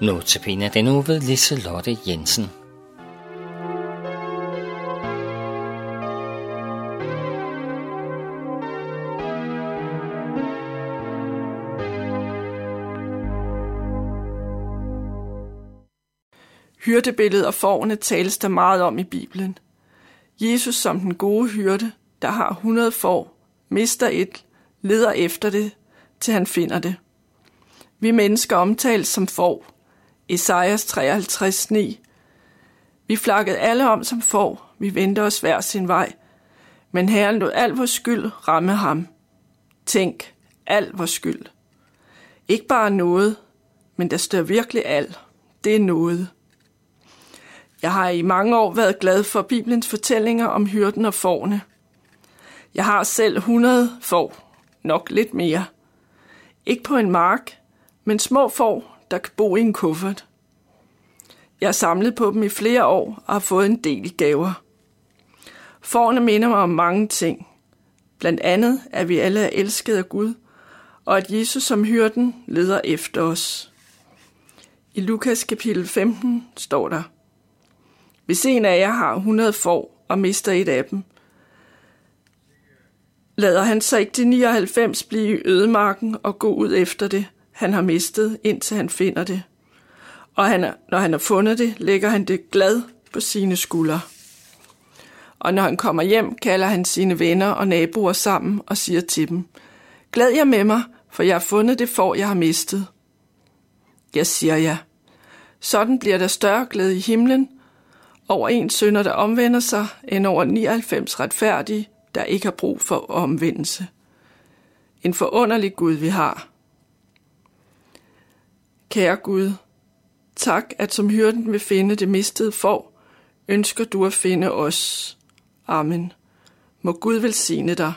Notabene den nu ved Liselotte Jensen. Hyrdebilledet og forne tales der meget om i Bibelen. Jesus som den gode hyrde, der har 100 får, mister et, leder efter det, til han finder det. Vi mennesker omtales som får. Esajas 53, 9. Vi flakkede alle om som får, vi vendte os hver sin vej. Men Herren lod al vores skyld ramme ham. Tænk, al vores skyld. Ikke bare noget, men der står virkelig al. Det er noget. Jeg har i mange år været glad for Bibelens fortællinger om hyrden og forne. Jeg har selv 100 får, nok lidt mere. Ikke på en mark, men små får, der kan bo i en kuffert. Jeg har samlet på dem i flere år og har fået en del gaver. Forne minder mig om mange ting. Blandt andet, at vi alle er elsket af Gud, og at Jesus som hyrden leder efter os. I Lukas kapitel 15 står der, Hvis en af jer har 100 får og mister et af dem, lader han så ikke de 99 blive i ødemarken og gå ud efter det, han har mistet, indtil han finder det. Og han, når han har fundet det, lægger han det glad på sine skuldre. Og når han kommer hjem, kalder han sine venner og naboer sammen og siger til dem, Glæd jer med mig, for jeg har fundet det for, jeg har mistet. Jeg siger ja. Sådan bliver der større glæde i himlen over en sønder, der omvender sig, end over 99 retfærdige, der ikke har brug for omvendelse. En forunderlig Gud, vi har. Kære Gud, tak, at som hyrden vil finde det mistede for, ønsker du at finde os. Amen. Må Gud velsigne dig.